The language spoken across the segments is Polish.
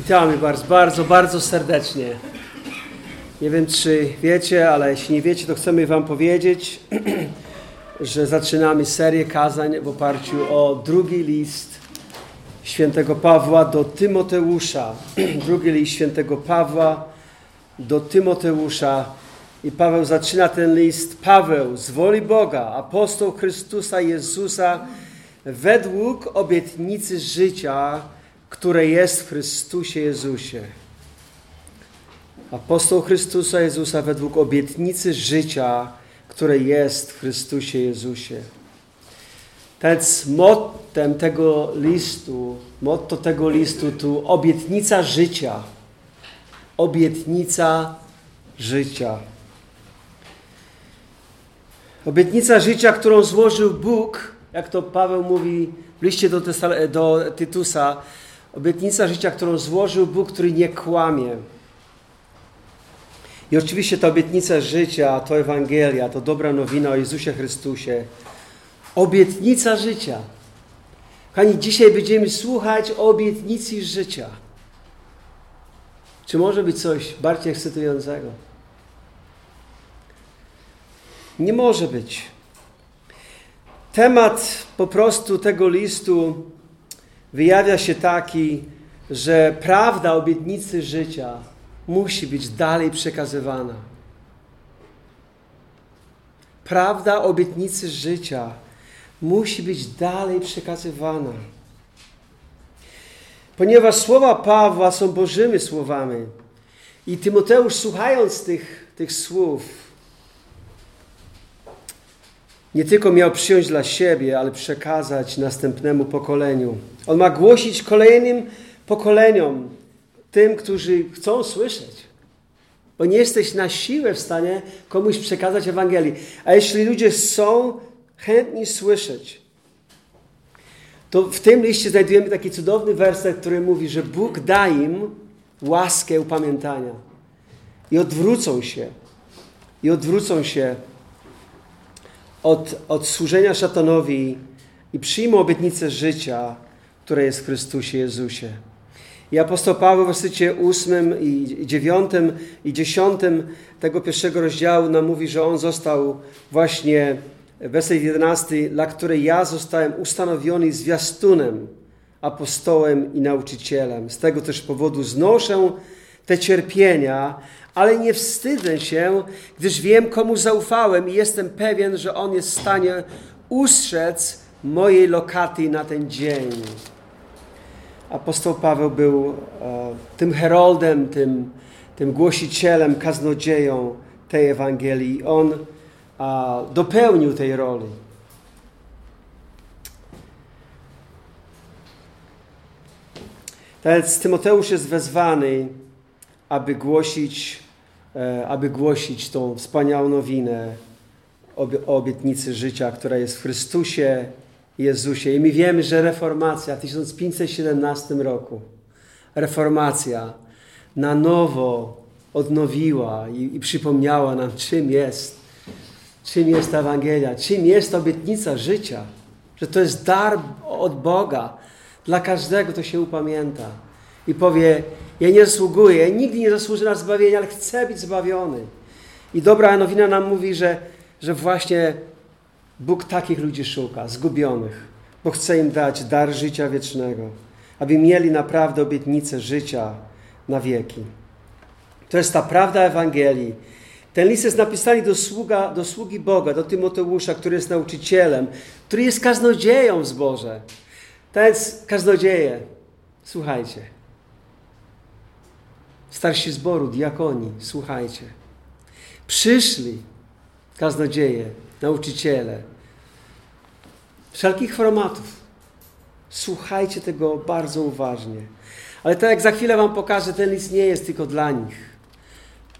Witamy bardzo, bardzo, bardzo serdecznie. Nie wiem, czy wiecie, ale jeśli nie wiecie, to chcemy Wam powiedzieć, że zaczynamy serię kazań w oparciu o drugi list świętego Pawła do Tymoteusza. drugi list świętego Pawła do Tymoteusza. I Paweł zaczyna ten list. Paweł z woli Boga, apostoł Chrystusa Jezusa, według obietnicy życia, które jest w Chrystusie Jezusie. Apostoł Chrystusa Jezusa według obietnicy życia, które jest w Chrystusie Jezusie. Więc mottem tego listu, motto tego listu tu obietnica życia. Obietnica życia. Obietnica życia, którą złożył Bóg, jak to Paweł mówi w liście do, do Tytusa, Obietnica życia, którą złożył Bóg, który nie kłamie. I oczywiście ta obietnica życia, to Ewangelia, to dobra nowina o Jezusie Chrystusie. Obietnica życia. Kochani, dzisiaj będziemy słuchać obietnicy życia. Czy może być coś bardziej ekscytującego? Nie może być. Temat po prostu tego listu wyjawia się taki, że prawda obietnicy życia musi być dalej przekazywana. Prawda obietnicy życia musi być dalej przekazywana. Ponieważ słowa Pawła są Bożymi słowami i Tymoteusz słuchając tych, tych słów nie tylko miał przyjąć dla siebie, ale przekazać następnemu pokoleniu. On ma głosić kolejnym pokoleniom, tym, którzy chcą słyszeć. Bo nie jesteś na siłę w stanie komuś przekazać Ewangelii. A jeśli ludzie są chętni słyszeć, to w tym liście znajdujemy taki cudowny werset, który mówi, że Bóg da im łaskę upamiętania. I odwrócą się. I odwrócą się od, od służenia szatanowi i przyjmą obietnicę życia, które jest w Chrystusie Jezusie. I apostoł Paweł w wersycie 8 i 9 i 10 tego pierwszego rozdziału nam mówi, że on został właśnie, werset 11, dla której ja zostałem ustanowiony zwiastunem, apostołem i nauczycielem. Z tego też powodu znoszę te cierpienia, ale nie wstydzę się, gdyż wiem, komu zaufałem i jestem pewien, że On jest w stanie ustrzec mojej lokaty na ten dzień. Apostoł Paweł był e, tym heroldem, tym, tym głosicielem, kaznodzieją tej Ewangelii. On dopełnił tej roli. Więc Tymoteusz jest wezwany aby głosić, e, aby głosić tą wspaniałą nowinę o obietnicy życia, która jest w Chrystusie Jezusie. I my wiemy, że reformacja w 1517 roku, reformacja na nowo odnowiła i, i przypomniała nam, czym jest, czym jest Ewangelia, czym jest obietnica życia, że to jest dar od Boga dla każdego, kto się upamięta i powie, ja nie zasługuję, nigdy nie zasłużę na zbawienie, ale chcę być zbawiony. I dobra nowina nam mówi, że, że właśnie Bóg takich ludzi szuka, zgubionych, bo chce im dać dar życia wiecznego, aby mieli naprawdę obietnicę życia na wieki. To jest ta prawda Ewangelii. Ten list jest napisany do, sługa, do sługi Boga, do Tymoteusza, który jest nauczycielem, który jest kaznodzieją z Boże. To jest kaznodzieje. Słuchajcie. Starsi zboru, diakoni, słuchajcie. Przyszli kaznodzieje, nauczyciele, wszelkich formatów. Słuchajcie tego bardzo uważnie. Ale tak jak za chwilę Wam pokażę, ten list nie jest tylko dla nich,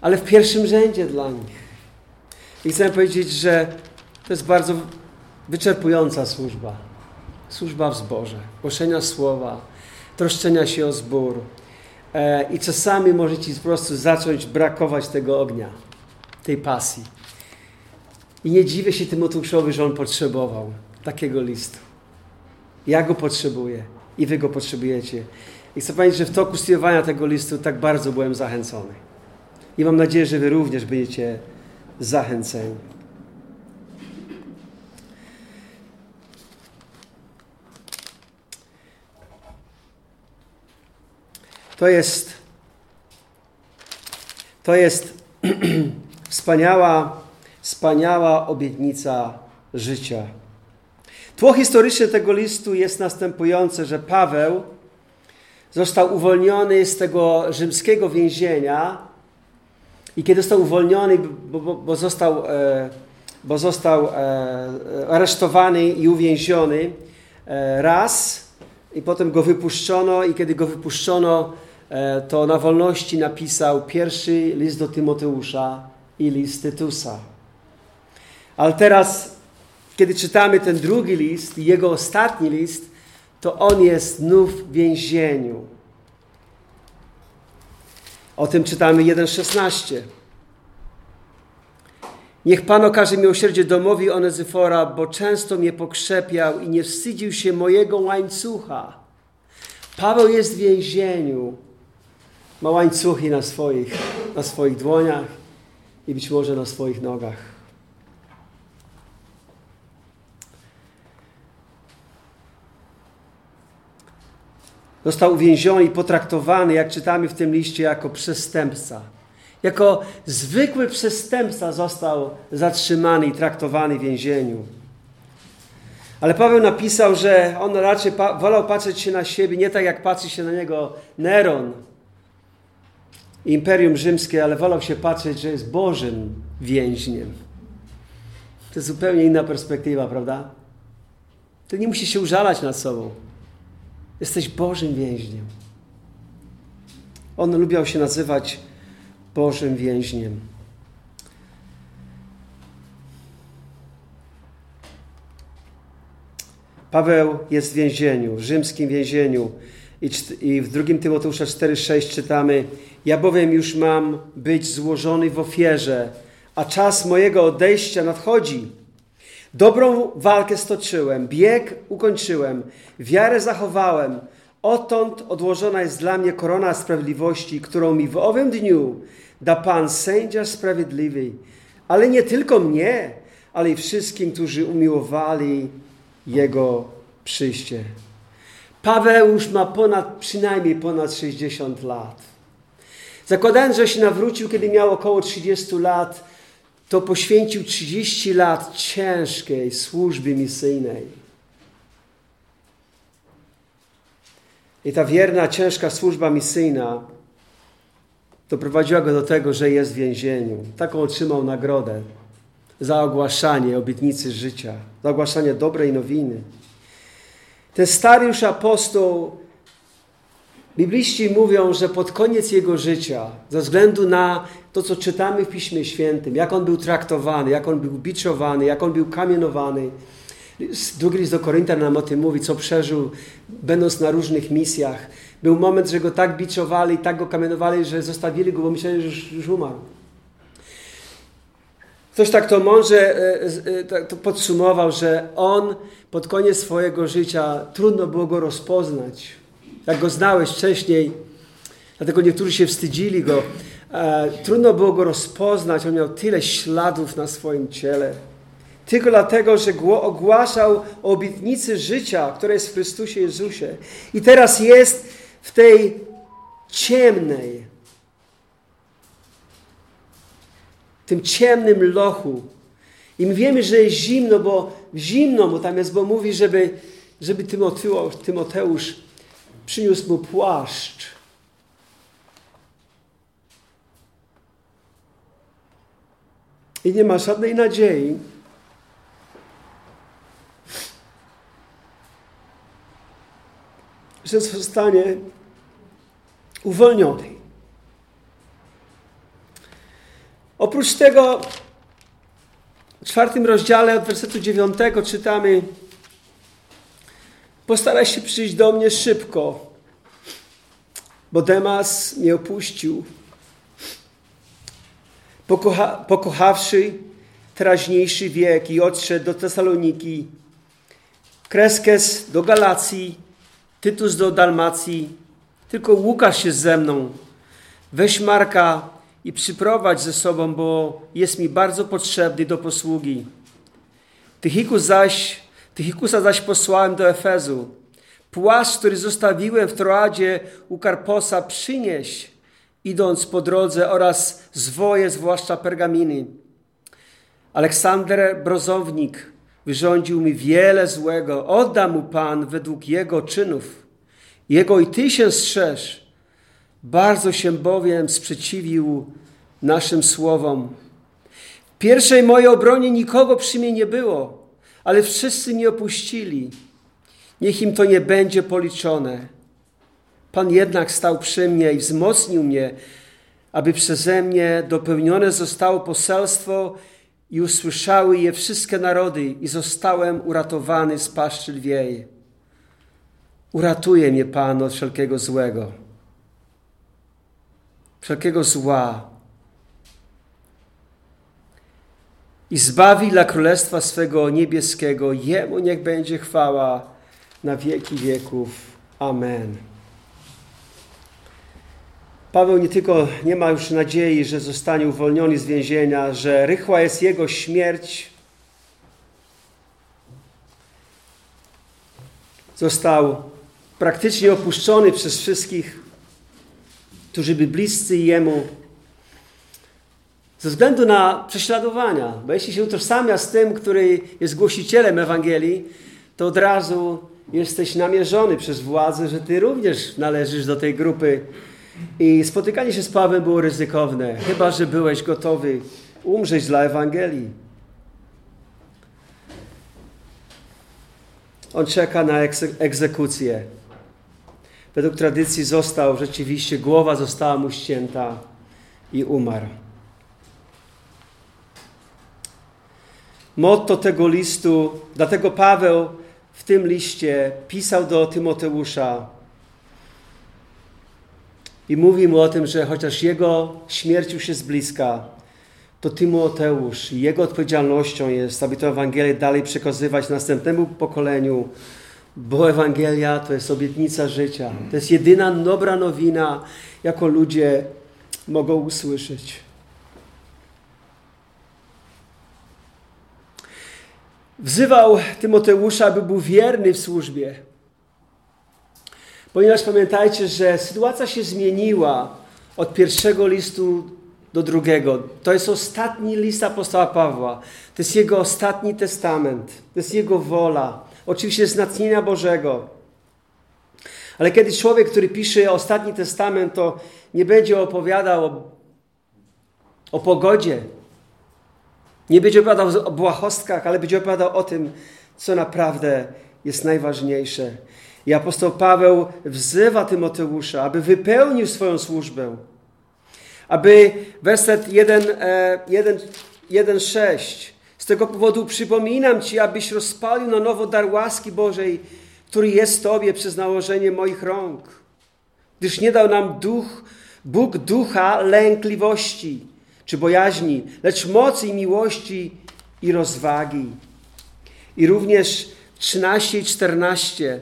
ale w pierwszym rzędzie dla nich. I chcę powiedzieć, że to jest bardzo wyczerpująca służba. Służba w zborze, głoszenia słowa, troszczenia się o zbór, E, I czasami może ci po prostu zacząć brakować tego ognia, tej pasji. I nie dziwię się Tymoteuszowi, że on potrzebował takiego listu. Ja go potrzebuję. i wy go potrzebujecie. I chcę powiedzieć, że w toku studiowania tego listu tak bardzo byłem zachęcony. I mam nadzieję, że wy również będziecie zachęceni. To jest, to jest wspaniała, wspaniała obietnica życia. Tło historyczne tego listu jest następujące, że Paweł został uwolniony z tego rzymskiego więzienia i kiedy został uwolniony, bo, bo, bo został, e, bo został e, aresztowany i uwięziony e, raz i potem go wypuszczono i kiedy go wypuszczono, E, to na wolności napisał pierwszy list do Tymoteusza i list Tytusa. Ale teraz, kiedy czytamy ten drugi list, jego ostatni list, to on jest znów w więzieniu. O tym czytamy 1,16. Niech Pan okaże miłosierdzie domowi Onezyfora, bo często mnie pokrzepiał i nie wstydził się mojego łańcucha. Paweł jest w więzieniu ma łańcuchy na swoich, na swoich dłoniach i być może na swoich nogach. Został uwięziony i potraktowany, jak czytamy w tym liście, jako przestępca. Jako zwykły przestępca został zatrzymany i traktowany w więzieniu. Ale Paweł napisał, że on raczej wolał patrzeć się na siebie nie tak, jak patrzy się na niego Neron, Imperium Rzymskie, ale wolał się patrzeć, że jest Bożym więźniem. To jest zupełnie inna perspektywa, prawda? Ty nie musisz się użalać nad sobą. Jesteś Bożym więźniem. On lubiał się nazywać Bożym więźniem. Paweł jest w więzieniu, w rzymskim więzieniu. I w drugim Tymoteusza 4,6 czytamy: Ja bowiem już mam być złożony w ofierze, a czas mojego odejścia nadchodzi. Dobrą walkę stoczyłem, bieg ukończyłem, wiarę zachowałem. Odtąd odłożona jest dla mnie korona sprawiedliwości, którą mi w owym dniu da Pan sędzia sprawiedliwy. Ale nie tylko mnie, ale i wszystkim, którzy umiłowali Jego przyjście. Paweł już ma ponad, przynajmniej ponad 60 lat. Zakładając, że się nawrócił, kiedy miał około 30 lat, to poświęcił 30 lat ciężkiej służby misyjnej. I ta wierna, ciężka służba misyjna doprowadziła go do tego, że jest w więzieniu. Taką otrzymał nagrodę za ogłaszanie obietnicy życia, za ogłaszanie dobrej nowiny. Ten stary już apostoł, bibliści mówią, że pod koniec jego życia, ze względu na to, co czytamy w Piśmie Świętym, jak on był traktowany, jak on był biczowany, jak on był kamienowany, drugi list do Korynta nam o tym mówi, co przeżył, będąc na różnych misjach. Był moment, że go tak biczowali, tak go kamienowali, że zostawili go, bo myśleli, że już, już umarł. Ktoś tak to mądrze e, e, to podsumował, że on pod koniec swojego życia trudno było go rozpoznać. Jak go znałeś wcześniej, dlatego niektórzy się wstydzili go. E, trudno było go rozpoznać, on miał tyle śladów na swoim ciele. Tylko dlatego, że ogłaszał obietnicy życia, która jest w Chrystusie Jezusie. I teraz jest w tej ciemnej, tym ciemnym lochu. I my wiemy, że jest zimno, bo zimno mu tam jest, bo mówi, żeby, żeby Tymoteusz, Tymoteusz przyniósł mu płaszcz. I nie ma żadnej nadziei, że zostanie uwolniony. Oprócz tego w czwartym rozdziale od wersetu dziewiątego czytamy Postaraj się przyjść do mnie szybko, bo Demas mnie opuścił. Pokocha, pokochawszy teraźniejszy wiek i odszedł do Tesaloniki, Kreskes do Galacji, Tytus do Dalmacji, tylko Łukasz jest ze mną. Weź Marka i przyprowadź ze sobą, bo jest mi bardzo potrzebny do posługi. Tychikus zaś, Tychikusa zaś posłałem do Efezu. Płaszcz, który zostawiłem w Troadzie u Karposa, przynieś, idąc po drodze oraz zwoje, zwłaszcza pergaminy. Aleksander Brozownik wyrządził mi wiele złego. Odda mu Pan według jego czynów. Jego i ty się strzeż. Bardzo się bowiem sprzeciwił naszym słowom. W pierwszej mojej obronie nikogo przy mnie nie było, ale wszyscy mnie opuścili. Niech im to nie będzie policzone. Pan jednak stał przy mnie i wzmocnił mnie, aby przeze mnie dopełnione zostało poselstwo i usłyszały je wszystkie narody i zostałem uratowany z paszczy lwiej. Uratuje mnie Pan od wszelkiego złego, wszelkiego zła i zbawi dla Królestwa swego niebieskiego. Jemu niech będzie chwała na wieki wieków. Amen. Paweł nie tylko nie ma już nadziei, że zostanie uwolniony z więzienia, że rychła jest jego śmierć. Został praktycznie opuszczony przez wszystkich, którzy by bliscy jemu ze względu na prześladowania. Bo jeśli się utożsamia z tym, który jest głosicielem Ewangelii, to od razu jesteś namierzony przez władzę, że ty również należysz do tej grupy i spotykanie się z Pawłem było ryzykowne, chyba że byłeś gotowy umrzeć dla Ewangelii. On czeka na egzekucję. Według tradycji został rzeczywiście, głowa została mu ścięta i umarł. Motto tego listu, dlatego Paweł w tym liście pisał do Tymoteusza, i mówi mu o tym, że chociaż jego śmierć już jest bliska, to Tymoteusz i jego odpowiedzialnością jest, aby tę Ewangelię dalej przekazywać następnemu pokoleniu, bo Ewangelia to jest obietnica życia. To jest jedyna dobra nowina, jaką ludzie mogą usłyszeć. Wzywał Tymoteusza, aby był wierny w służbie. Ponieważ pamiętajcie, że sytuacja się zmieniła od pierwszego listu do drugiego. To jest ostatni list apostoła Pawła. To jest jego ostatni testament. To jest jego wola. Oczywiście z natchnienia Bożego. Ale kiedy człowiek, który pisze ostatni testament, to nie będzie opowiadał o, o pogodzie. Nie będzie opowiadał o błahostkach, ale będzie opowiadał o tym, co naprawdę jest najważniejsze. I apostoł Paweł wzywa Tymoteusza, aby wypełnił swoją służbę. Aby werset 1,6 z tego powodu przypominam Ci, abyś rozpalił na nowo dar łaski Bożej, który jest Tobie przez nałożenie moich rąk. Gdyż nie dał nam duch, Bóg ducha lękliwości czy bojaźni, lecz mocy i miłości i rozwagi. I również 13 i 14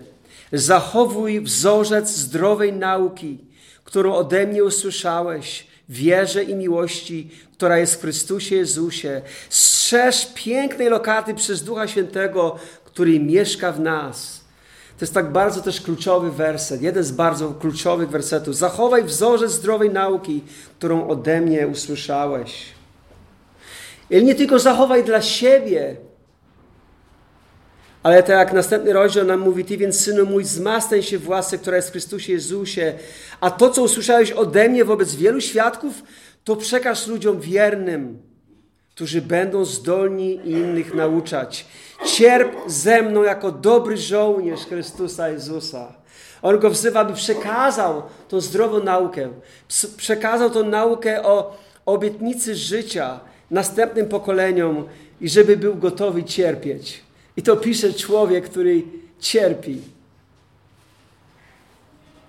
Zachowuj wzorzec zdrowej nauki, którą ode mnie usłyszałeś, wierze i miłości, która jest w Chrystusie Jezusie. Strzeż pięknej lokaty przez Ducha Świętego, który mieszka w nas. To jest tak bardzo też kluczowy werset, jeden z bardzo kluczowych wersetów. Zachowaj wzorzec zdrowej nauki, którą ode mnie usłyszałeś. I nie tylko zachowaj dla siebie, ale tak jak następny rozdział nam mówi, Ty więc, Synu mój, zmastęj się w łasce, która jest w Chrystusie Jezusie, a to, co usłyszałeś ode mnie wobec wielu świadków, to przekaż ludziom wiernym, którzy będą zdolni innych nauczać. Cierp ze mną jako dobry żołnierz Chrystusa Jezusa. On go wzywa, by przekazał tą zdrową naukę. Przekazał tą naukę o obietnicy życia następnym pokoleniom i żeby był gotowy cierpieć. I to pisze człowiek, który cierpi,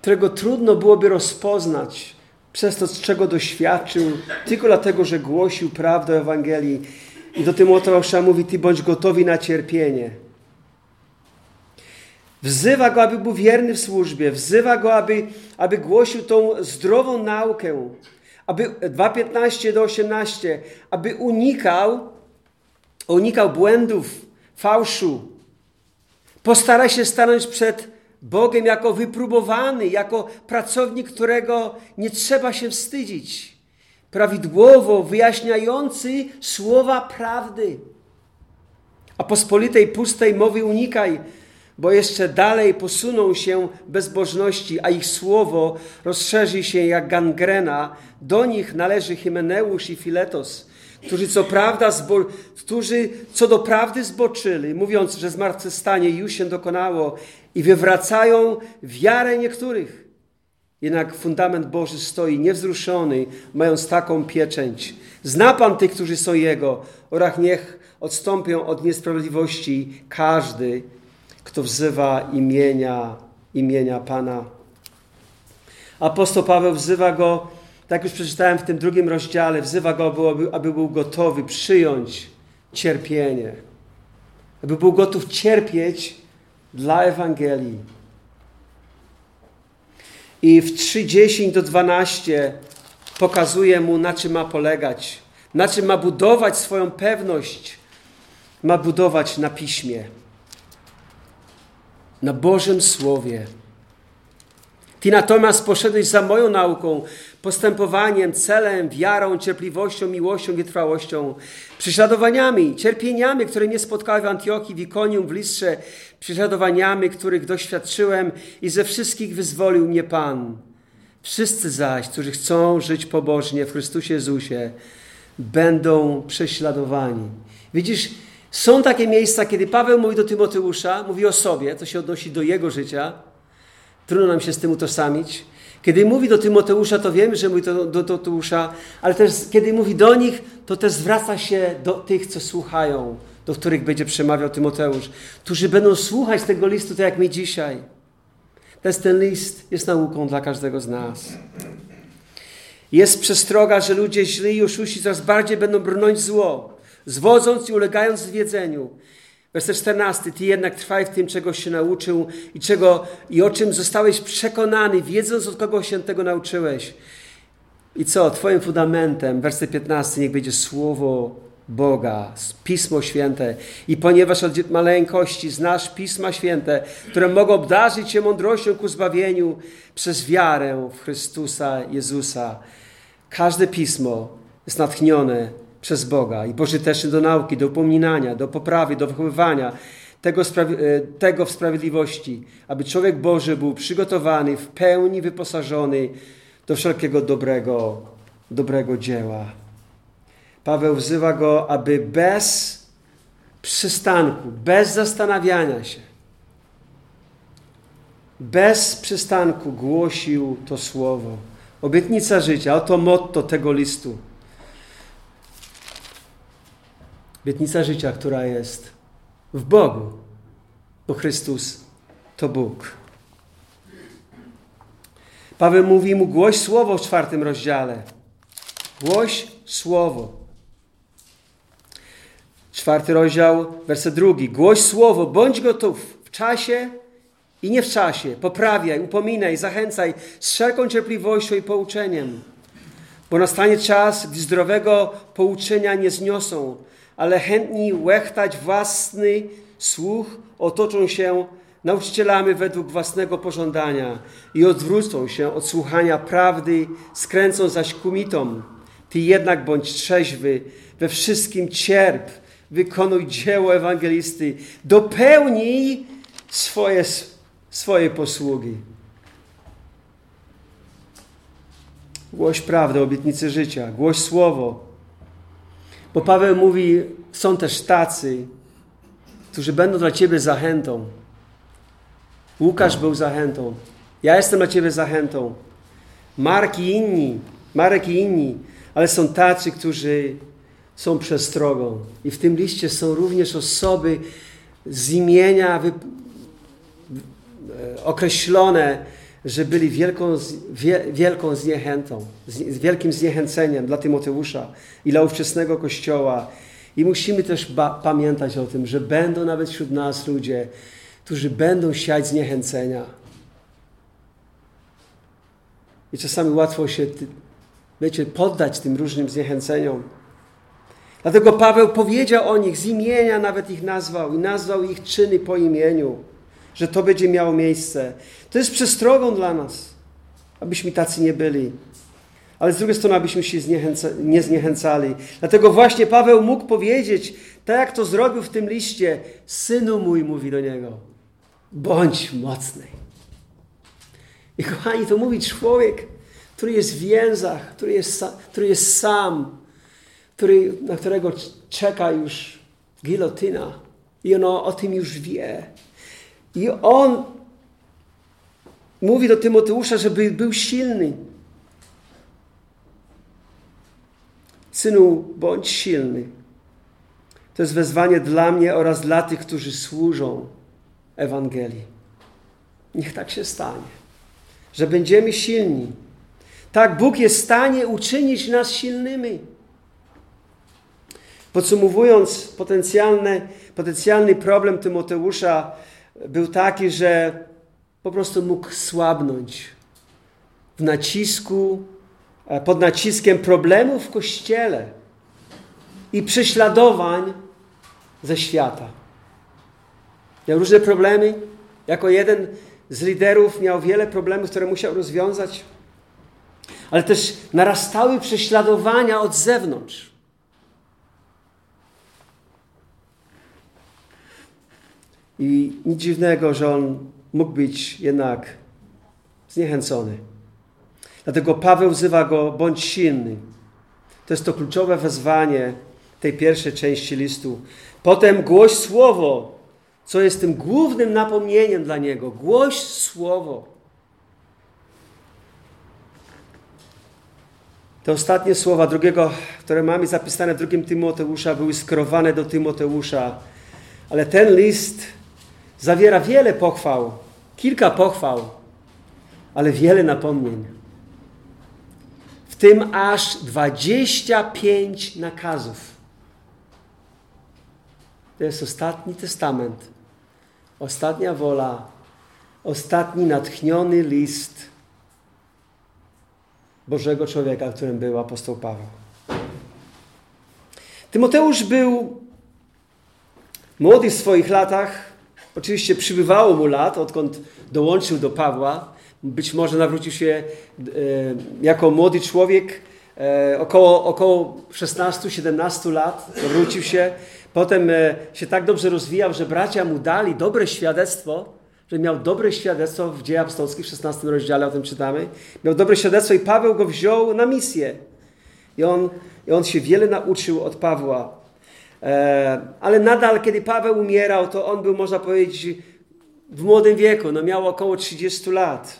którego trudno byłoby rozpoznać przez to, czego doświadczył, tylko dlatego, że głosił prawdę Ewangelii. I do Tymoteusza mówi, ty bądź gotowi na cierpienie. Wzywa go, aby był wierny w służbie, wzywa go, aby, aby głosił tą zdrową naukę, aby 2.15 do 18, aby unikał, unikał błędów, fałszu. Postara się stanąć przed Bogiem jako wypróbowany, jako pracownik, którego nie trzeba się wstydzić. Prawidłowo wyjaśniający słowa prawdy. A pospolitej pustej mowy unikaj, bo jeszcze dalej posuną się bezbożności, a ich słowo rozszerzy się jak gangrena. Do nich należy Hymeneusz i Filetos, którzy co, prawda zbo- którzy co do prawdy zboczyli, mówiąc, że zmartwychwstanie już się dokonało i wywracają wiarę niektórych. Jednak fundament Boży stoi niewzruszony, mając taką pieczęć. Zna Pan tych, którzy są Jego, oraz niech odstąpią od niesprawiedliwości każdy, kto wzywa imienia, imienia Pana. Apostoł Paweł wzywa go, tak już przeczytałem w tym drugim rozdziale, wzywa go, aby, aby był gotowy przyjąć cierpienie. Aby był gotów cierpieć dla Ewangelii. I w 3:10 do 12 pokazuje mu, na czym ma polegać, na czym ma budować swoją pewność. Ma budować na piśmie na Bożym Słowie. Ty natomiast poszedłeś za moją nauką, postępowaniem, celem, wiarą, cierpliwością, miłością, wytrwałością, prześladowaniami, cierpieniami, które mnie spotkały w Antiochii, w Ikonium, w Listrze, prześladowaniami, których doświadczyłem i ze wszystkich wyzwolił mnie Pan. Wszyscy zaś, którzy chcą żyć pobożnie w Chrystusie Jezusie, będą prześladowani. Widzisz, są takie miejsca, kiedy Paweł mówi do Tymoteusza, mówi o sobie, to się odnosi do jego życia. Trudno nam się z tym utożsamić. Kiedy mówi do Tymoteusza, to wiemy, że mówi to do Tymoteusza, ale też kiedy mówi do nich, to też zwraca się do tych, co słuchają, do których będzie przemawiał Tymoteusz, którzy będą słuchać tego listu, tak jak my dzisiaj. Też ten list jest nauką dla każdego z nas. Jest przestroga, że ludzie źli i oszuści coraz bardziej będą brnąć zło zwodząc i ulegając zwiedzeniu. Werset 14. Ty jednak trwaj w tym, czego się nauczył i, czego, i o czym zostałeś przekonany, wiedząc od kogo się tego nauczyłeś. I co? Twoim fundamentem, werset 15, niech będzie słowo Boga, Pismo Święte. I ponieważ od maleńkości znasz Pisma Święte, które mogą obdarzyć Cię mądrością ku zbawieniu przez wiarę w Chrystusa Jezusa. Każde Pismo jest natchnione przez Boga i pożyteczny do nauki, do upominania, do poprawy, do wychowywania tego, e, tego w sprawiedliwości, aby człowiek Boży był przygotowany, w pełni wyposażony do wszelkiego dobrego, dobrego dzieła. Paweł wzywa go, aby bez przystanku, bez zastanawiania się, bez przystanku głosił to słowo. Obietnica życia, oto motto tego listu. Obietnica życia, która jest w Bogu, bo Chrystus to Bóg. Paweł mówi mu: głoś słowo w czwartym rozdziale. Głoś słowo. Czwarty rozdział, werset drugi. Głoś słowo, bądź gotów w czasie i nie w czasie. Poprawiaj, upominaj, zachęcaj z wszelką cierpliwością i pouczeniem. Bo nastanie czas, gdy zdrowego pouczenia nie zniosą, ale chętni łechtać własny słuch otoczą się nauczycielami według własnego pożądania i odwrócą się od słuchania prawdy, skręcą zaś kumitom. Ty jednak bądź trzeźwy, we wszystkim cierp, wykonuj dzieło ewangelisty, dopełnij swoje, swoje posługi. Głoś prawdę, obietnicy życia, głoś słowo, bo Paweł mówi, są też tacy, którzy będą dla Ciebie zachętą. Łukasz był zachętą. Ja jestem dla Ciebie zachętą. Mark i inni, Marek i inni, ale są tacy, którzy są przestrogą. I w tym liście są również osoby z imienia określone, że byli wielką, wielką zniechętą, z wielkim zniechęceniem dla Tymoteusza i dla ówczesnego Kościoła. I musimy też pamiętać o tym, że będą nawet wśród nas ludzie, którzy będą siać zniechęcenia. I czasami łatwo się, wiecie, poddać tym różnym zniechęceniom. Dlatego Paweł powiedział o nich, z imienia nawet ich nazwał i nazwał ich czyny po imieniu, że to będzie miało miejsce. To jest przestrogą dla nas, abyśmy tacy nie byli. Ale z drugiej strony, abyśmy się zniechęca, nie zniechęcali. Dlatego właśnie Paweł mógł powiedzieć, tak jak to zrobił w tym liście, synu mój, mówi do niego, bądź mocny. I kochani, to mówi człowiek, który jest w więzach, który jest, który jest sam, który, na którego czeka już gilotyna. I on o, o tym już wie. I on mówi do Tymoteusza, żeby był silny. Synu, bądź silny. To jest wezwanie dla mnie oraz dla tych, którzy służą Ewangelii. Niech tak się stanie, że będziemy silni. Tak, Bóg jest w stanie uczynić nas silnymi. Podsumowując, potencjalny, problem Tymoteusza był taki, że po prostu mógł słabnąć w nacisku, e, pod naciskiem problemów w kościele i prześladowań ze świata. Miał różne problemy. Jako jeden z liderów miał wiele problemów, które musiał rozwiązać, ale też narastały prześladowania od zewnątrz. I nic dziwnego, że on mógł być jednak zniechęcony. Dlatego Paweł wzywa go, bądź silny. To jest to kluczowe wezwanie tej pierwszej części listu. Potem głoś słowo, co jest tym głównym napomnieniem dla niego. Głoś słowo. Te ostatnie słowa drugiego, które mamy zapisane w drugim Tymoteusza, były skierowane do Tymoteusza. Ale ten list zawiera wiele pochwał, kilka pochwał, ale wiele napomnień. W tym aż 25 nakazów. To jest ostatni testament, ostatnia wola, ostatni natchniony list Bożego człowieka, którym był apostoł Paweł. Tymoteusz był młody w swoich latach, Oczywiście przybywało mu lat, odkąd dołączył do Pawła. Być może nawrócił się e, jako młody człowiek, e, około, około 16-17 lat nawrócił się. Potem e, się tak dobrze rozwijał, że bracia mu dali dobre świadectwo, że miał dobre świadectwo w Dziejach Apostolskich w 16 rozdziale, o tym czytamy. Miał dobre świadectwo i Paweł go wziął na misję. I on, i on się wiele nauczył od Pawła. E, ale nadal, kiedy Paweł umierał, to on był, można powiedzieć, w młodym wieku, no miał około 30 lat.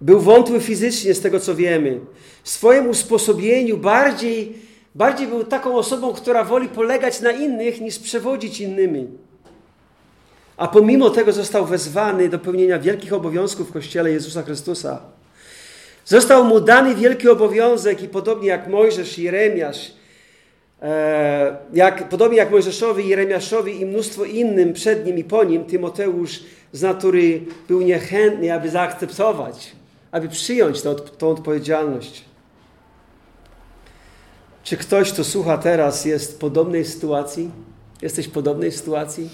Był wątły fizycznie, z tego co wiemy. W swoim usposobieniu bardziej, bardziej był taką osobą, która woli polegać na innych, niż przewodzić innymi. A pomimo tego został wezwany do pełnienia wielkich obowiązków w Kościele Jezusa Chrystusa. Został mu dany wielki obowiązek i podobnie jak Mojżesz i Jeremiasz, jak, podobnie jak Mojżeszowi, Jeremiaszowi i mnóstwo innym przed nim i po nim, Tymoteusz z natury był niechętny, aby zaakceptować, aby przyjąć tę, tę odpowiedzialność. Czy ktoś, kto słucha teraz, jest w podobnej sytuacji? Jesteś w podobnej sytuacji?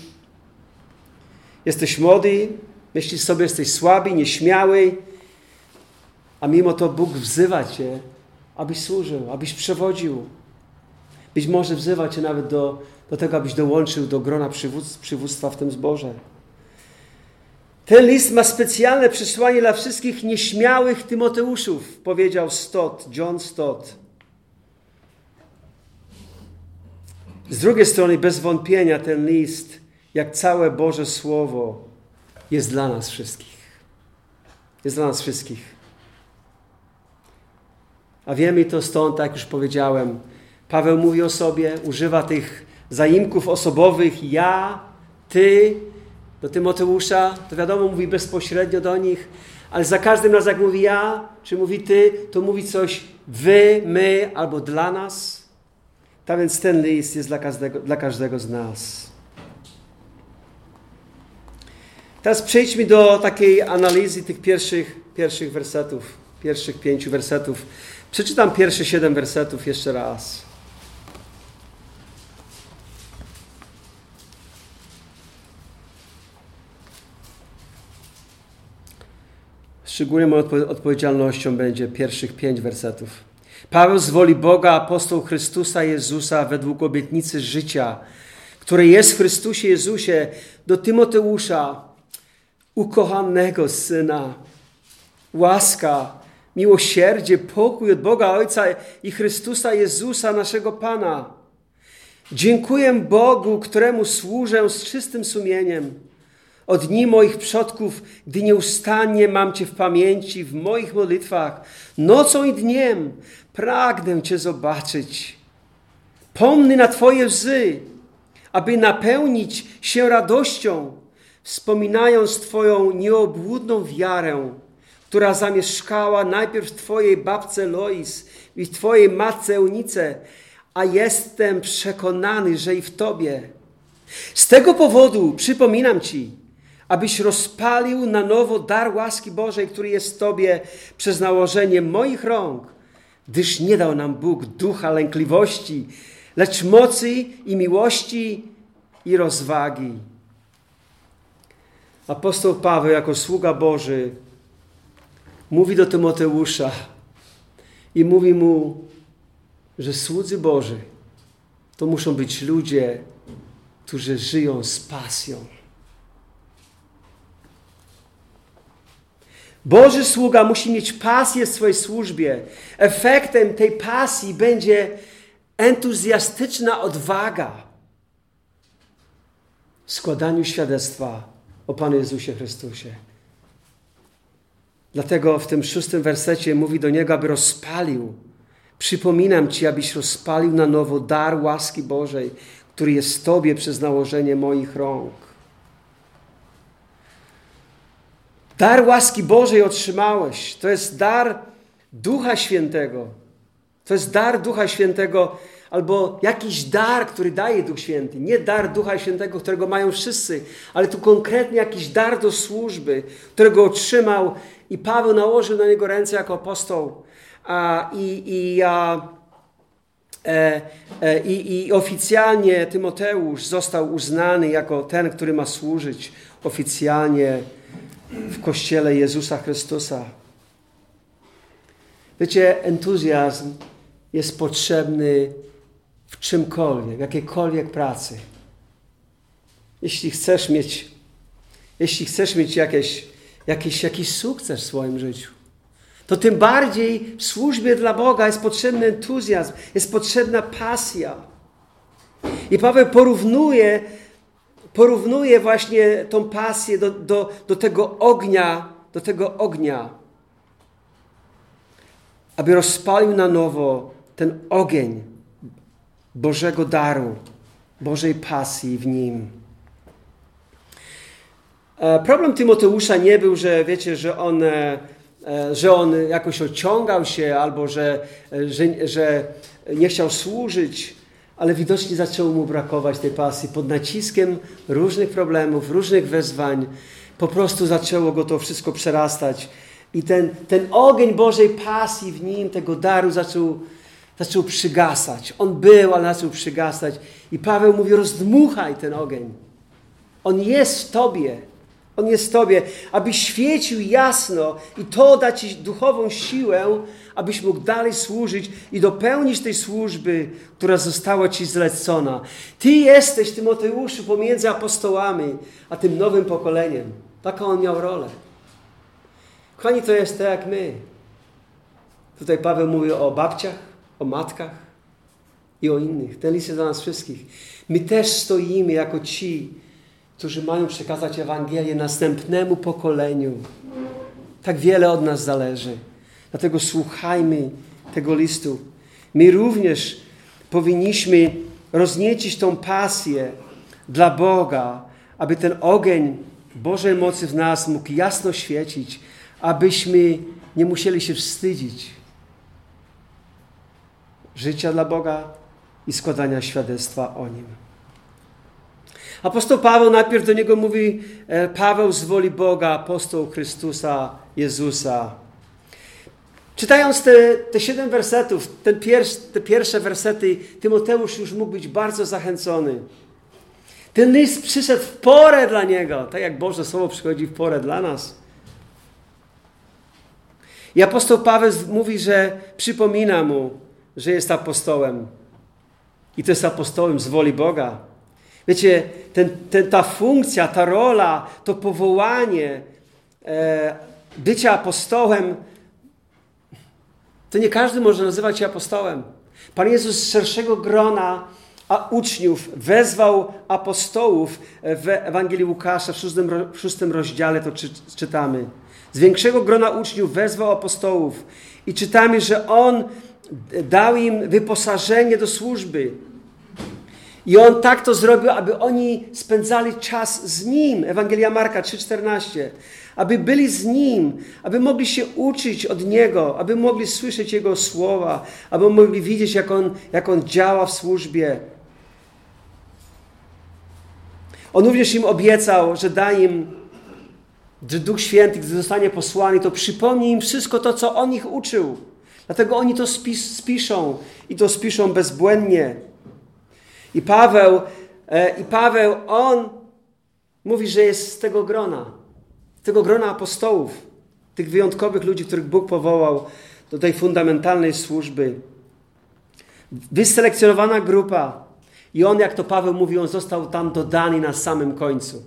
Jesteś młody, myślisz sobie, jesteś słaby, nieśmiały, a mimo to Bóg wzywa Cię, abyś służył, abyś przewodził, być może wzywa Cię nawet do, do tego, abyś dołączył do grona przywódz, przywództwa w tym zborze. Ten list ma specjalne przesłanie dla wszystkich nieśmiałych Tymoteuszów, powiedział Stott, John Stott. Z drugiej strony, bez wątpienia, ten list, jak całe Boże Słowo, jest dla nas wszystkich. Jest dla nas wszystkich. A wiemy to stąd, tak już powiedziałem, Paweł mówi o sobie, używa tych zaimków osobowych ja, ty, do Tymoteusza, to wiadomo, mówi bezpośrednio do nich, ale za każdym razem jak mówi ja, czy mówi ty, to mówi coś wy, my albo dla nas. Tak więc ten list jest dla każdego, dla każdego z nas. Teraz przejdźmy do takiej analizy tych pierwszych, pierwszych wersetów, pierwszych pięciu wersetów. Przeczytam pierwsze siedem wersetów jeszcze raz. Szczególną odpowiedzialnością będzie pierwszych pięć wersetów. Paweł z woli Boga, apostoł Chrystusa Jezusa według obietnicy życia, które jest w Chrystusie Jezusie, do Tymoteusza, ukochanego Syna, łaska, miłosierdzie, pokój od Boga Ojca i Chrystusa Jezusa, naszego Pana. Dziękuję Bogu, któremu służę z czystym sumieniem od dni moich przodków, gdy nieustannie mam Cię w pamięci, w moich modlitwach, nocą i dniem pragnę Cię zobaczyć. Pomny na Twoje łzy, aby napełnić się radością, wspominając Twoją nieobłudną wiarę, która zamieszkała najpierw w Twojej babce Lois i w Twojej matce Eunice, a jestem przekonany, że i w Tobie. Z tego powodu przypominam Ci, abyś rozpalił na nowo dar łaski Bożej, który jest w Tobie przez nałożenie moich rąk, gdyż nie dał nam Bóg ducha lękliwości, lecz mocy i miłości i rozwagi. Apostoł Paweł, jako sługa Boży, mówi do Tymoteusza i mówi mu, że słudzy Boży to muszą być ludzie, którzy żyją z pasją. Boży sługa musi mieć pasję w swojej służbie. Efektem tej pasji będzie entuzjastyczna odwaga w składaniu świadectwa o Panu Jezusie Chrystusie. Dlatego w tym szóstym wersecie mówi do niego, aby rozpalił. Przypominam Ci, abyś rozpalił na nowo dar łaski Bożej, który jest Tobie przez nałożenie moich rąk. Dar łaski Bożej otrzymałeś. To jest dar Ducha Świętego. To jest dar Ducha Świętego, albo jakiś dar, który daje Duch Święty. Nie dar Ducha Świętego, którego mają wszyscy, ale tu konkretnie jakiś dar do służby, którego otrzymał i Paweł nałożył na niego ręce jako apostoł. A, i, i, a, e, e, i, I oficjalnie Tymoteusz został uznany jako ten, który ma służyć oficjalnie w Kościele Jezusa Chrystusa. Wiecie, entuzjazm jest potrzebny w czymkolwiek, jakiejkolwiek pracy. Jeśli chcesz mieć, jeśli chcesz mieć jakieś, jakiś, jakiś sukces w swoim życiu, to tym bardziej w służbie dla Boga jest potrzebny entuzjazm, jest potrzebna pasja. I Paweł porównuje porównuje właśnie tą pasję do, do, do tego ognia, do tego ognia, aby rozpalił na nowo ten ogień Bożego daru, Bożej pasji w nim. E, problem Tymoteusza nie był, że wiecie, że on, e, że on jakoś ociągał się albo że, że, że nie chciał służyć ale widocznie zaczęło mu brakować tej pasji. Pod naciskiem różnych problemów, różnych wezwań, po prostu zaczęło go to wszystko przerastać. I ten, ten ogień Bożej pasji w nim, tego daru zaczął, zaczął przygasać. On był, ale zaczął przygasać. I Paweł mówi, rozdmuchaj ten ogień. On jest w Tobie. On jest Tobie, aby świecił jasno i to da Ci duchową siłę, abyś mógł dalej służyć i dopełnić tej służby, która została Ci zlecona. Ty jesteś, Tymoteuszu, pomiędzy apostołami, a tym nowym pokoleniem. Taką on miał rolę. Kochani, to jest tak jak my. Tutaj Paweł mówi o babciach, o matkach i o innych. Ten list jest dla nas wszystkich. My też stoimy jako ci, którzy mają przekazać Ewangelię następnemu pokoleniu. Tak wiele od nas zależy. Dlatego słuchajmy tego listu. My również powinniśmy rozniecić tą pasję dla Boga, aby ten ogień Bożej mocy w nas mógł jasno świecić, abyśmy nie musieli się wstydzić życia dla Boga i składania świadectwa o Nim. Apostoł Paweł najpierw do niego mówi, e, Paweł z woli Boga, apostoł Chrystusa Jezusa. Czytając te, te siedem wersetów, ten pierwszy, te pierwsze wersety, Tymoteusz już mógł być bardzo zachęcony. Ten list przyszedł w porę dla niego, tak jak Boże Słowo przychodzi w porę dla nas. I apostoł Paweł mówi, że przypomina mu, że jest apostołem. I to jest apostołem z woli Boga. Wiecie, ten, ten, ta funkcja, ta rola, to powołanie e, bycia apostołem, to nie każdy może nazywać się apostołem. Pan Jezus z szerszego grona a uczniów wezwał apostołów w Ewangelii Łukasza w szóstym, w szóstym rozdziale, to czy, czytamy. Z większego grona uczniów wezwał apostołów i czytamy, że On dał im wyposażenie do służby. I On tak to zrobił, aby oni spędzali czas z Nim. Ewangelia Marka 3,14. Aby byli z Nim, aby mogli się uczyć od Niego, aby mogli słyszeć Jego słowa, aby mogli widzieć, jak On, jak on działa w służbie. On również im obiecał, że da im, że Duch Święty, gdy zostanie posłany, to przypomni im wszystko to, co On ich uczył. Dlatego oni to spis, spiszą i to spiszą bezbłędnie. I Paweł, e, i Paweł, on mówi, że jest z tego grona, tego grona apostołów, tych wyjątkowych ludzi, których Bóg powołał do tej fundamentalnej służby. Wyselekcjonowana grupa. I on, jak to Paweł mówi, on został tam dodany na samym końcu.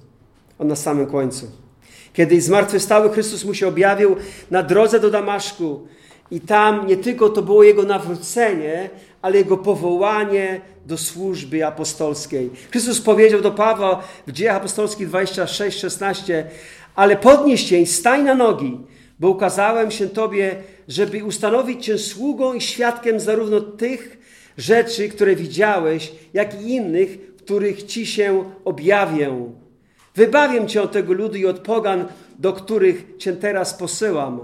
On na samym końcu. Kiedy zmartwychwstały Chrystus mu się objawił na drodze do Damaszku, i tam nie tylko to było jego nawrócenie, ale jego powołanie do służby apostolskiej. Chrystus powiedział do Pawła w Dziejach Apostolskich 26, 16 ale podnieś się i stań na nogi, bo ukazałem się Tobie, żeby ustanowić Cię sługą i świadkiem zarówno tych rzeczy, które widziałeś, jak i innych, których Ci się objawię. Wybawię Cię od tego ludu i od pogan, do których Cię teraz posyłam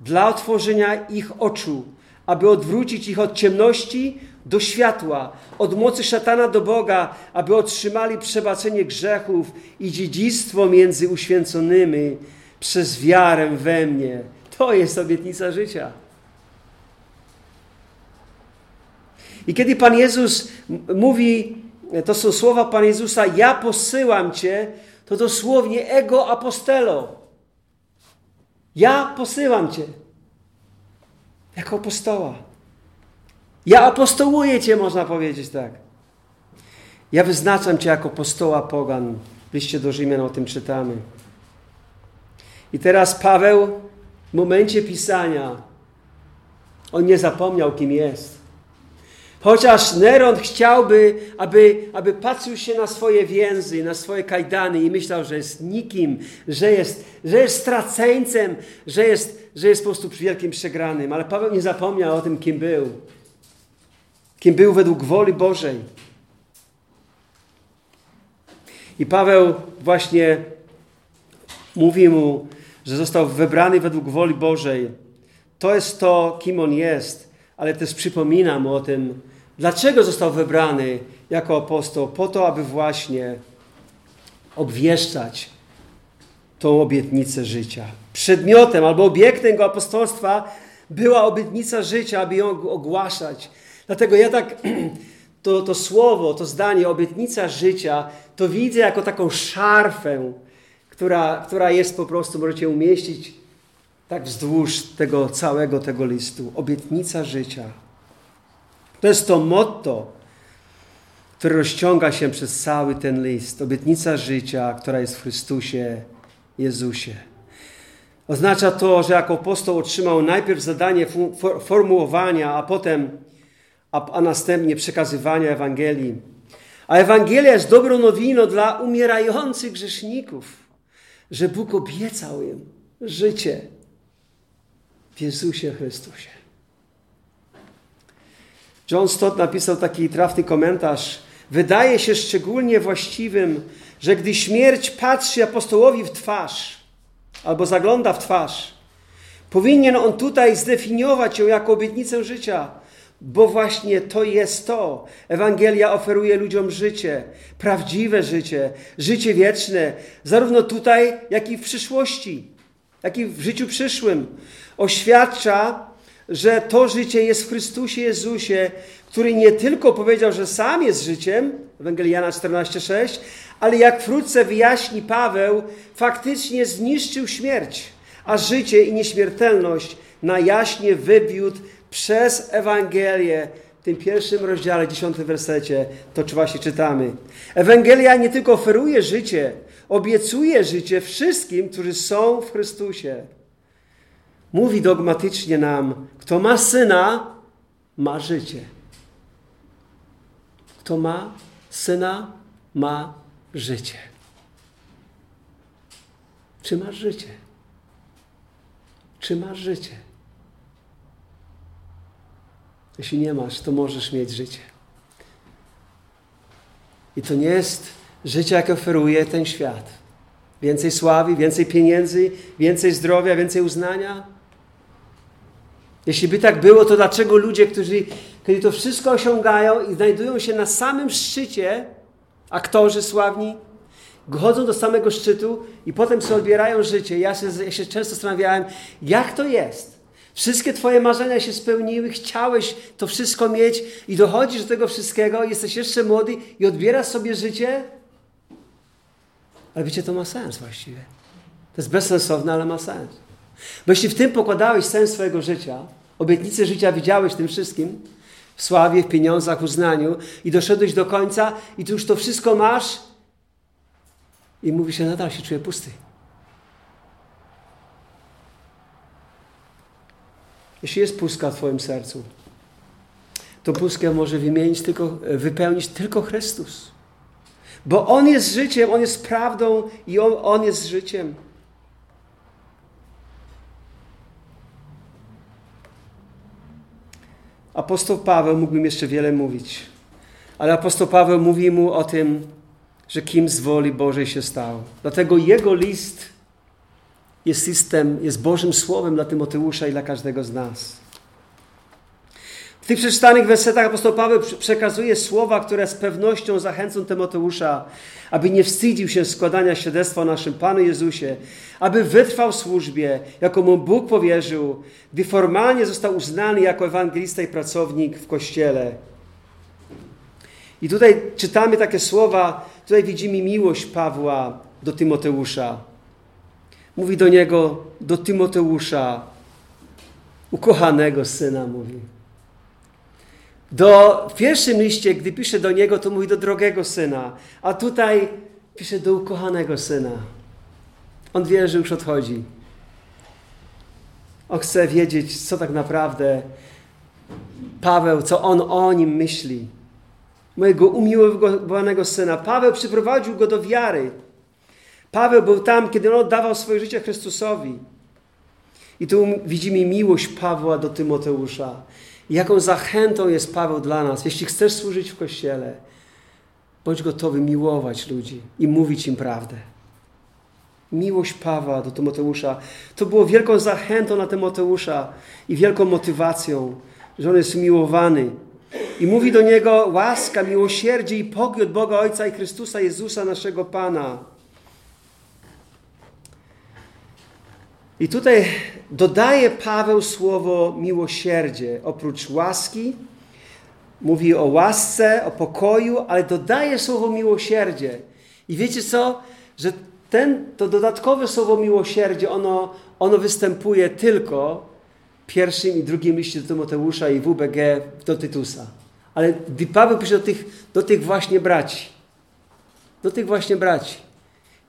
dla otworzenia ich oczu, aby odwrócić ich od ciemności do światła, od mocy szatana do Boga, aby otrzymali przebaczenie grzechów i dziedzictwo między uświęconymi przez wiarę we mnie. To jest obietnica życia. I kiedy Pan Jezus mówi, to są słowa Pana Jezusa, ja posyłam Cię, to dosłownie ego apostelo. Ja posyłam Cię jako apostoła. Ja apostołuję Cię, można powiedzieć tak. Ja wyznaczam Cię jako apostoła pogan. W liście do Rzymian o tym czytamy. I teraz Paweł w momencie pisania on nie zapomniał, kim jest. Chociaż Neron chciałby, aby, aby patrzył się na swoje więzy, na swoje kajdany i myślał, że jest nikim, że jest, że jest straceńcem, że jest, że jest po prostu wielkim przegranym. Ale Paweł nie zapomniał o tym, kim był. Kim był według woli Bożej. I Paweł właśnie mówi mu, że został wybrany według woli Bożej. To jest to, kim on jest, ale też przypomina mu o tym, Dlaczego został wybrany jako apostoł? Po to, aby właśnie obwieszczać tą obietnicę życia. Przedmiotem albo obiektem jego apostolstwa była obietnica życia, aby ją ogłaszać. Dlatego ja tak to, to słowo, to zdanie, obietnica życia, to widzę jako taką szarfę, która, która jest po prostu, możecie umieścić tak wzdłuż tego całego tego listu. Obietnica życia. To jest to motto, które rozciąga się przez cały ten list. Obietnica życia, która jest w Chrystusie Jezusie. Oznacza to, że jako apostoł otrzymał najpierw zadanie formułowania, a potem, a, a następnie przekazywania Ewangelii. A Ewangelia jest dobrą nowiną dla umierających grzeszników, że Bóg obiecał im życie w Jezusie Chrystusie. John Stott napisał taki trafny komentarz. Wydaje się szczególnie właściwym, że gdy śmierć patrzy apostołowi w twarz albo zagląda w twarz, powinien on tutaj zdefiniować ją jako obietnicę życia. bo właśnie to jest to. Ewangelia oferuje ludziom życie, prawdziwe życie, życie wieczne, zarówno tutaj, jak i w przyszłości, jak i w życiu przyszłym. Oświadcza, że to życie jest w Chrystusie Jezusie, który nie tylko powiedział, że sam jest życiem, Ewangeliana 14,6, ale jak wkrótce wyjaśni Paweł, faktycznie zniszczył śmierć, a życie i nieśmiertelność na jaśnie wywiódł przez Ewangelię. W tym pierwszym rozdziale, dziesiątym wersecie, to właśnie czytamy. Ewangelia nie tylko oferuje życie, obiecuje życie wszystkim, którzy są w Chrystusie. Mówi dogmatycznie nam, kto ma syna, ma życie. Kto ma syna, ma życie. Czy masz życie? Czy masz życie? Jeśli nie masz, to możesz mieć życie. I to nie jest życie, jakie oferuje ten świat. Więcej sławy, więcej pieniędzy, więcej zdrowia, więcej uznania. Jeśli by tak było, to dlaczego ludzie, którzy kiedy to wszystko osiągają i znajdują się na samym szczycie, aktorzy sławni, chodzą do samego szczytu i potem sobie odbierają życie. Ja się, ja się często zastanawiałem, jak to jest. Wszystkie Twoje marzenia się spełniły, chciałeś to wszystko mieć i dochodzisz do tego wszystkiego, jesteś jeszcze młody i odbierasz sobie życie. Ale wiecie, to ma sens właściwie. To jest bezsensowne, ale ma sens. Bo jeśli w tym pokładałeś sens swojego życia, obietnicę życia widziałeś tym wszystkim, w sławie, w pieniądzach, uznaniu i doszedłeś do końca i tu już to wszystko masz i mówi się, nadal się czuję pusty. Jeśli jest pustka w Twoim sercu, to pustkę może wymienić tylko, wypełnić tylko Chrystus. Bo On jest życiem, On jest prawdą i On, On jest życiem. Apostoł Paweł mógłbym jeszcze wiele mówić, ale apostoł Paweł mówi mu o tym, że kim z woli Bożej się stał. Dlatego jego list jest listem, jest Bożym Słowem dla Tymoteusza i dla każdego z nas. Tych przeczytanych wersetach apostoł Paweł przekazuje słowa, które z pewnością zachęcą Tymoteusza, aby nie wstydził się składania świadectwa o naszym Panu Jezusie, aby wytrwał w służbie, jaką mu Bóg powierzył, gdy formalnie został uznany jako ewangelista i pracownik w Kościele. I tutaj czytamy takie słowa, tutaj widzimy miłość Pawła do Tymoteusza. Mówi do niego, do Tymoteusza, ukochanego syna, mówi. Do, w pierwszym liście, gdy pisze do niego, to mówi do drogego syna, a tutaj pisze do ukochanego syna. On wie, że już odchodzi. On chce wiedzieć, co tak naprawdę Paweł, co on o nim myśli. Mojego umiłowanego syna. Paweł przyprowadził go do wiary. Paweł był tam, kiedy on oddawał swoje życie Chrystusowi. I tu widzimy miłość Pawła do Tymoteusza. Jaką zachętą jest Paweł dla nas. Jeśli chcesz służyć w Kościele, bądź gotowy miłować ludzi i mówić im prawdę. Miłość Pawła do Tymoteusza to było wielką zachętą na Tymoteusza i wielką motywacją, że on jest miłowany. I mówi do niego łaska, miłosierdzie i pokój od Boga Ojca i Chrystusa Jezusa, naszego Pana. I tutaj dodaje Paweł słowo miłosierdzie. Oprócz łaski, mówi o łasce, o pokoju, ale dodaje słowo miłosierdzie. I wiecie co? Że ten, to dodatkowe słowo miłosierdzie, ono, ono występuje tylko w pierwszym i drugim liście do Tymoteusza i WBG do Tytusa. Ale Paweł pisze do tych, do tych właśnie braci, do tych właśnie braci,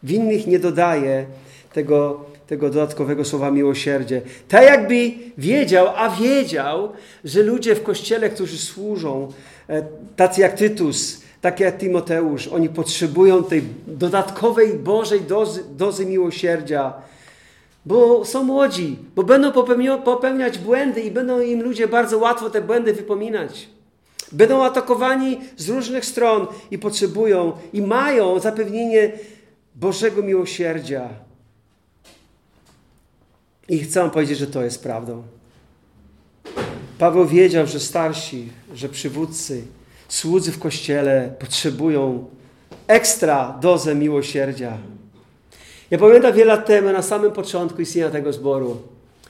w innych nie dodaje tego tego dodatkowego słowa miłosierdzie. Tak jakby wiedział, a wiedział, że ludzie w kościele, którzy służą, e, tacy jak Tytus, tak jak Timoteusz, oni potrzebują tej dodatkowej Bożej dozy, dozy miłosierdzia, bo są młodzi, bo będą popełniać błędy i będą im ludzie bardzo łatwo te błędy wypominać. Będą atakowani z różnych stron i potrzebują i mają zapewnienie Bożego miłosierdzia. I chcę wam powiedzieć, że to jest prawdą. Paweł wiedział, że starsi, że przywódcy, słudzy w kościele potrzebują ekstra dozę miłosierdzia. Ja pamiętam wiele lat temu, na samym początku istnienia tego zboru,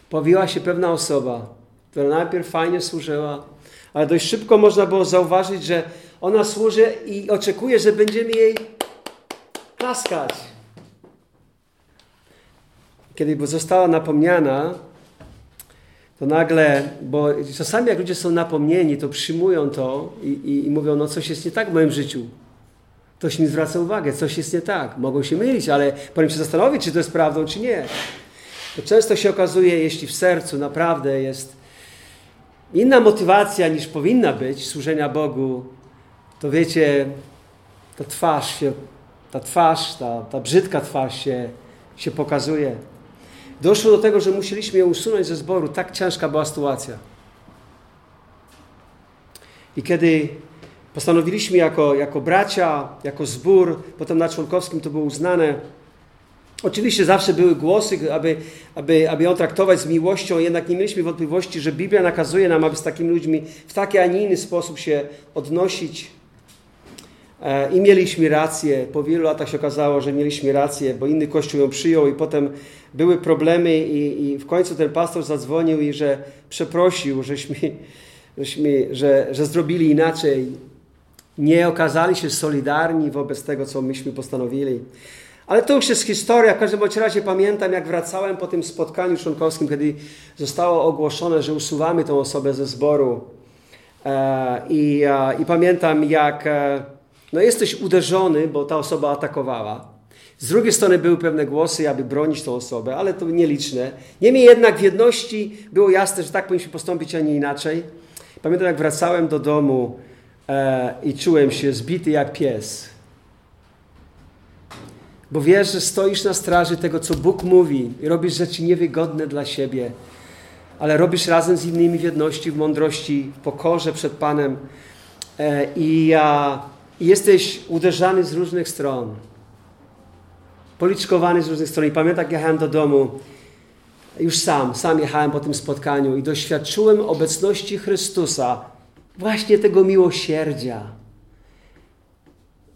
pojawiła się pewna osoba, która najpierw fajnie służyła, ale dość szybko można było zauważyć, że ona służy i oczekuje, że będziemy jej klaskać. Kiedy została napomniana, to nagle, bo czasami jak ludzie są napomnieni, to przyjmują to i, i, i mówią, no coś jest nie tak w moim życiu. Ktoś mi zwraca uwagę, coś jest nie tak. Mogą się mylić, ale powinien się zastanowić, czy to jest prawdą, czy nie. To często się okazuje, jeśli w sercu naprawdę jest inna motywacja niż powinna być służenia Bogu, to wiecie, ta twarz się, ta twarz, ta, ta brzydka twarz się, się pokazuje. Doszło do tego, że musieliśmy ją usunąć ze zboru. Tak ciężka była sytuacja. I kiedy postanowiliśmy jako, jako bracia, jako zbór, potem na członkowskim to było uznane, Oczywiście zawsze były głosy, aby, aby, aby ją traktować z miłością, jednak nie mieliśmy wątpliwości, że Biblia nakazuje nam, aby z takimi ludźmi w taki, a nie inny sposób się odnosić. E, I mieliśmy rację. Po wielu latach się okazało, że mieliśmy rację, bo inny kościół ją przyjął i potem były problemy i, i w końcu ten pastor zadzwonił i że przeprosił, żeśmy, żeśmy, że, że zrobili inaczej. Nie okazali się solidarni wobec tego, co myśmy postanowili. Ale to już jest historia. W każdym razie pamiętam, jak wracałem po tym spotkaniu członkowskim, kiedy zostało ogłoszone, że usuwamy tę osobę ze zboru. E, I, e, i pamiętam, jak no jesteś uderzony, bo ta osoba atakowała. Z drugiej strony były pewne głosy, aby bronić tę osobę, ale to nieliczne. Niemniej jednak w jedności było jasne, że tak powinniśmy postąpić, a nie inaczej. Pamiętam, jak wracałem do domu e, i czułem się zbity jak pies. Bo wiesz, że stoisz na straży tego, co Bóg mówi i robisz rzeczy niewygodne dla siebie, ale robisz razem z innymi w jedności, w mądrości, w pokorze przed Panem e, i, a, i jesteś uderzany z różnych stron policzkowany z różnych stron. I pamiętam, jak jechałem do domu, już sam, sam jechałem po tym spotkaniu i doświadczyłem obecności Chrystusa, właśnie tego miłosierdzia.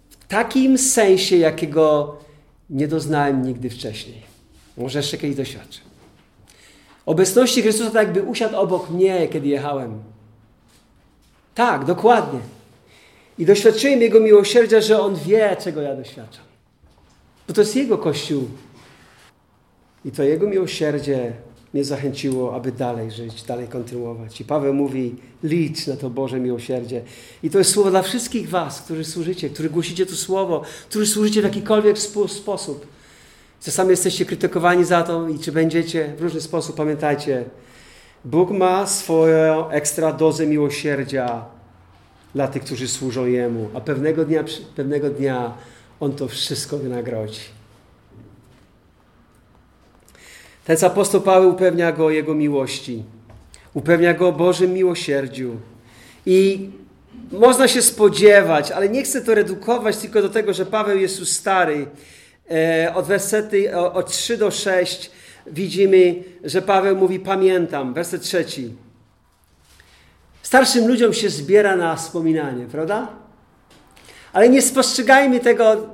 W takim sensie, jakiego nie doznałem nigdy wcześniej. Może jeszcze kiedyś doświadczę. Obecności Chrystusa tak jakby usiadł obok mnie, kiedy jechałem. Tak, dokładnie. I doświadczyłem Jego miłosierdzia, że On wie, czego ja doświadczam. Bo to jest Jego Kościół. I to Jego miłosierdzie mnie zachęciło, aby dalej żyć, dalej kontynuować. I Paweł mówi, licz na to Boże miłosierdzie. I to jest słowo dla wszystkich was, którzy służycie, którzy głosicie to słowo, którzy służycie w jakikolwiek sposób. Czasami jesteście krytykowani za to i czy będziecie w różny sposób, pamiętajcie, Bóg ma swoją ekstra dozę miłosierdzia dla tych, którzy służą Jemu, a pewnego dnia, pewnego dnia on to wszystko wynagrodzi. Ten apostoł Paweł upewnia go o jego miłości. Upewnia go o Bożym miłosierdziu. I można się spodziewać, ale nie chcę to redukować tylko do tego, że Paweł jest już stary. E, od wersety od 3 do 6 widzimy, że Paweł mówi pamiętam, werset trzeci. Starszym ludziom się zbiera na wspominanie, prawda? Ale nie spostrzegajmy tego,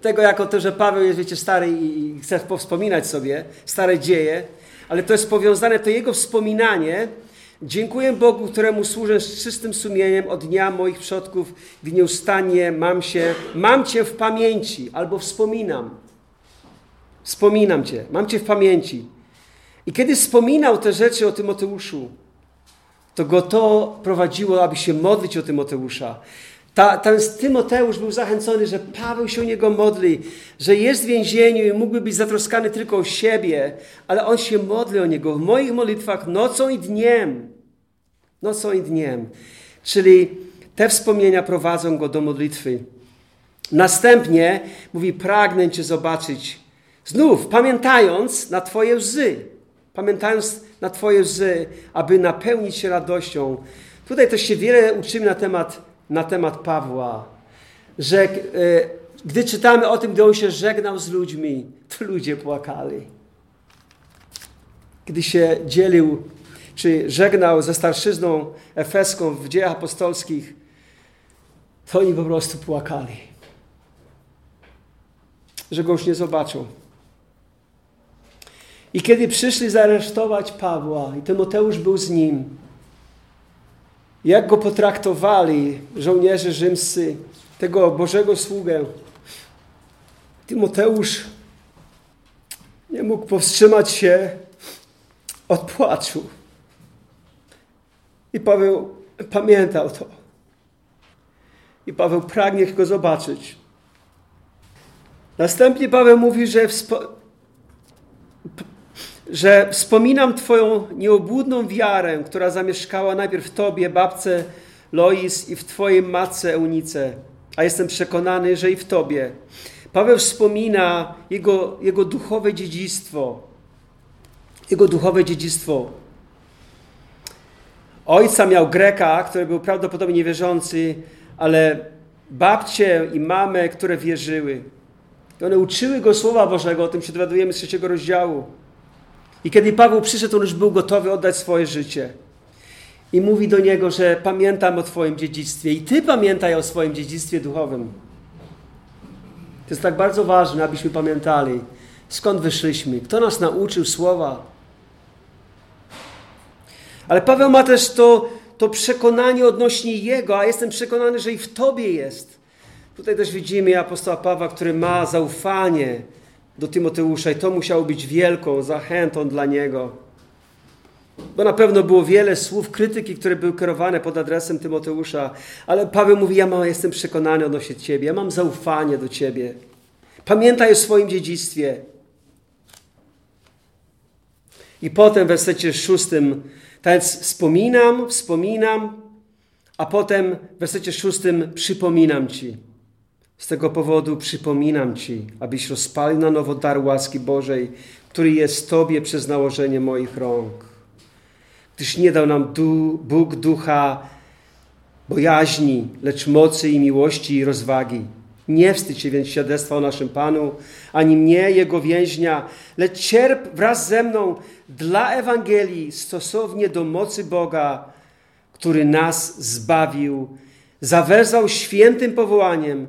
tego jako to, że Paweł jest, wiecie, stary i chce powspominać sobie stare dzieje, ale to jest powiązane, to jego wspominanie. Dziękuję Bogu, któremu służę z czystym sumieniem od dnia moich przodków, gdy nieustannie mam się, mam Cię w pamięci, albo wspominam. Wspominam Cię, mam Cię w pamięci. I kiedy wspominał te rzeczy o Tymoteuszu, to go to prowadziło, aby się modlić o Tymoteusza. Ta, ten Tymoteusz był zachęcony, że Paweł się o niego modli, że jest w więzieniu i mógłby być zatroskany tylko o siebie, ale on się modli o niego w moich modlitwach nocą i dniem. Nocą i dniem. Czyli te wspomnienia prowadzą go do modlitwy. Następnie mówi: Pragnę Cię zobaczyć. Znów, pamiętając na Twoje łzy, pamiętając na Twoje łzy, aby napełnić się radością. Tutaj też się wiele uczymy na temat na temat Pawła, że gdy czytamy o tym, gdy on się żegnał z ludźmi, to ludzie płakali. Gdy się dzielił czy żegnał ze starszyzną efeską w dziejach apostolskich, to oni po prostu płakali, że go już nie zobaczą. I kiedy przyszli zaresztować Pawła i Tymoteusz był z nim, jak go potraktowali żołnierze rzymscy, tego Bożego sługę, Tymoteusz nie mógł powstrzymać się od płaczu. I Paweł pamiętał to. I Paweł pragnie go zobaczyć. Następnie Paweł mówi, że, że wspominam Twoją nieobłudną wiarę, która zamieszkała najpierw w Tobie, babce Lois, i w Twojej matce Eunice, a jestem przekonany, że i w Tobie. Paweł wspomina jego, jego duchowe dziedzictwo. Jego duchowe dziedzictwo. Ojca miał Greka, który był prawdopodobnie niewierzący, ale babcie i mamę, które wierzyły. I one uczyły go Słowa Bożego, o tym się dowiadujemy z trzeciego rozdziału. I kiedy Paweł przyszedł, on już był gotowy oddać swoje życie. I mówi do niego, że pamiętam o Twoim dziedzictwie i Ty pamiętaj o swoim dziedzictwie duchowym. To jest tak bardzo ważne, abyśmy pamiętali, skąd wyszliśmy, kto nas nauczył słowa. Ale Paweł ma też to, to przekonanie odnośnie Jego, a jestem przekonany, że i w Tobie jest. Tutaj też widzimy apostoła Pawła, który ma zaufanie do Tymoteusza i to musiało być wielką zachętą dla niego. Bo na pewno było wiele słów krytyki, które były kierowane pod adresem Tymoteusza, ale Paweł mówi: Ja mam, jestem przekonany odnośnie Ciebie, ja mam zaufanie do Ciebie. Pamiętaj o swoim dziedzictwie. I potem w wersecie szóstym, tak wspominam, wspominam, a potem w wersecie szóstym przypominam Ci. Z tego powodu przypominam Ci, abyś rozpalił na nowo dar łaski Bożej, który jest Tobie przez nałożenie moich rąk. Gdyż nie dał nam du, Bóg ducha bojaźni, lecz mocy i miłości i rozwagi. Nie wstydź się więc świadectwa o naszym Panu, ani mnie, Jego więźnia, lecz cierp wraz ze mną dla Ewangelii stosownie do mocy Boga, który nas zbawił, zawezał świętym powołaniem,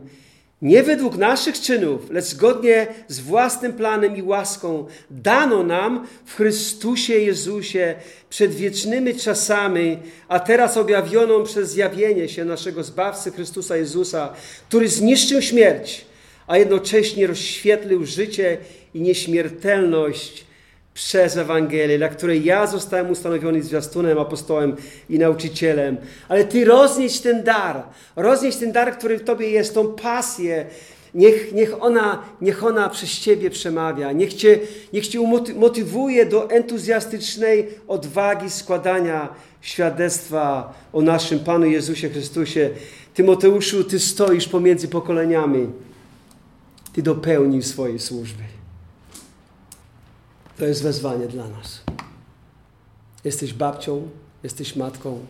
nie według naszych czynów, lecz zgodnie z własnym planem i łaską dano nam w Chrystusie Jezusie przed wiecznymi czasami, a teraz objawioną przez zjawienie się naszego Zbawcy Chrystusa Jezusa, który zniszczył śmierć, a jednocześnie rozświetlił życie i nieśmiertelność przez Ewangelię, dla której ja zostałem ustanowiony zwiastunem, apostołem i nauczycielem. Ale Ty roznieś ten dar, roznieś ten dar, który w Tobie jest, tą pasję. Niech, niech, ona, niech ona przez Ciebie przemawia. Niech Cię, niech cię motywuje do entuzjastycznej odwagi składania świadectwa o naszym Panu Jezusie Chrystusie. Tymoteuszu, Ty stoisz pomiędzy pokoleniami. Ty dopełnij swojej służby. To jest wezwanie dla nas. Jesteś babcią, jesteś matką,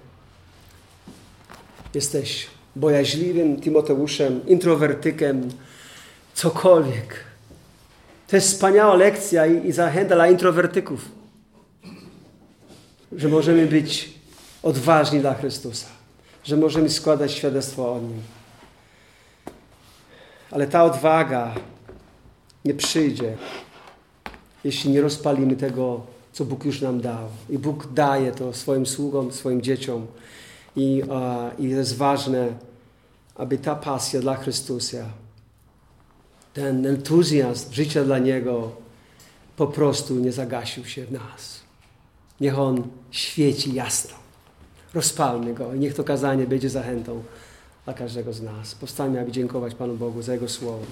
jesteś bojaźliwym Timoteuszem, introwertykiem, cokolwiek. To jest wspaniała lekcja i, i zachęta dla introwertyków, że możemy być odważni dla Chrystusa, że możemy składać świadectwo o Nim. Ale ta odwaga nie przyjdzie jeśli nie rozpalimy tego, co Bóg już nam dał. I Bóg daje to swoim sługom, swoim dzieciom. I, i jest ważne, aby ta pasja dla Chrystusa, ten entuzjazm życia dla Niego po prostu nie zagasił się w nas. Niech On świeci jasno. Rozpalmy Go i niech to kazanie będzie zachętą dla każdego z nas. Powstańmy, aby dziękować Panu Bogu za Jego Słowo.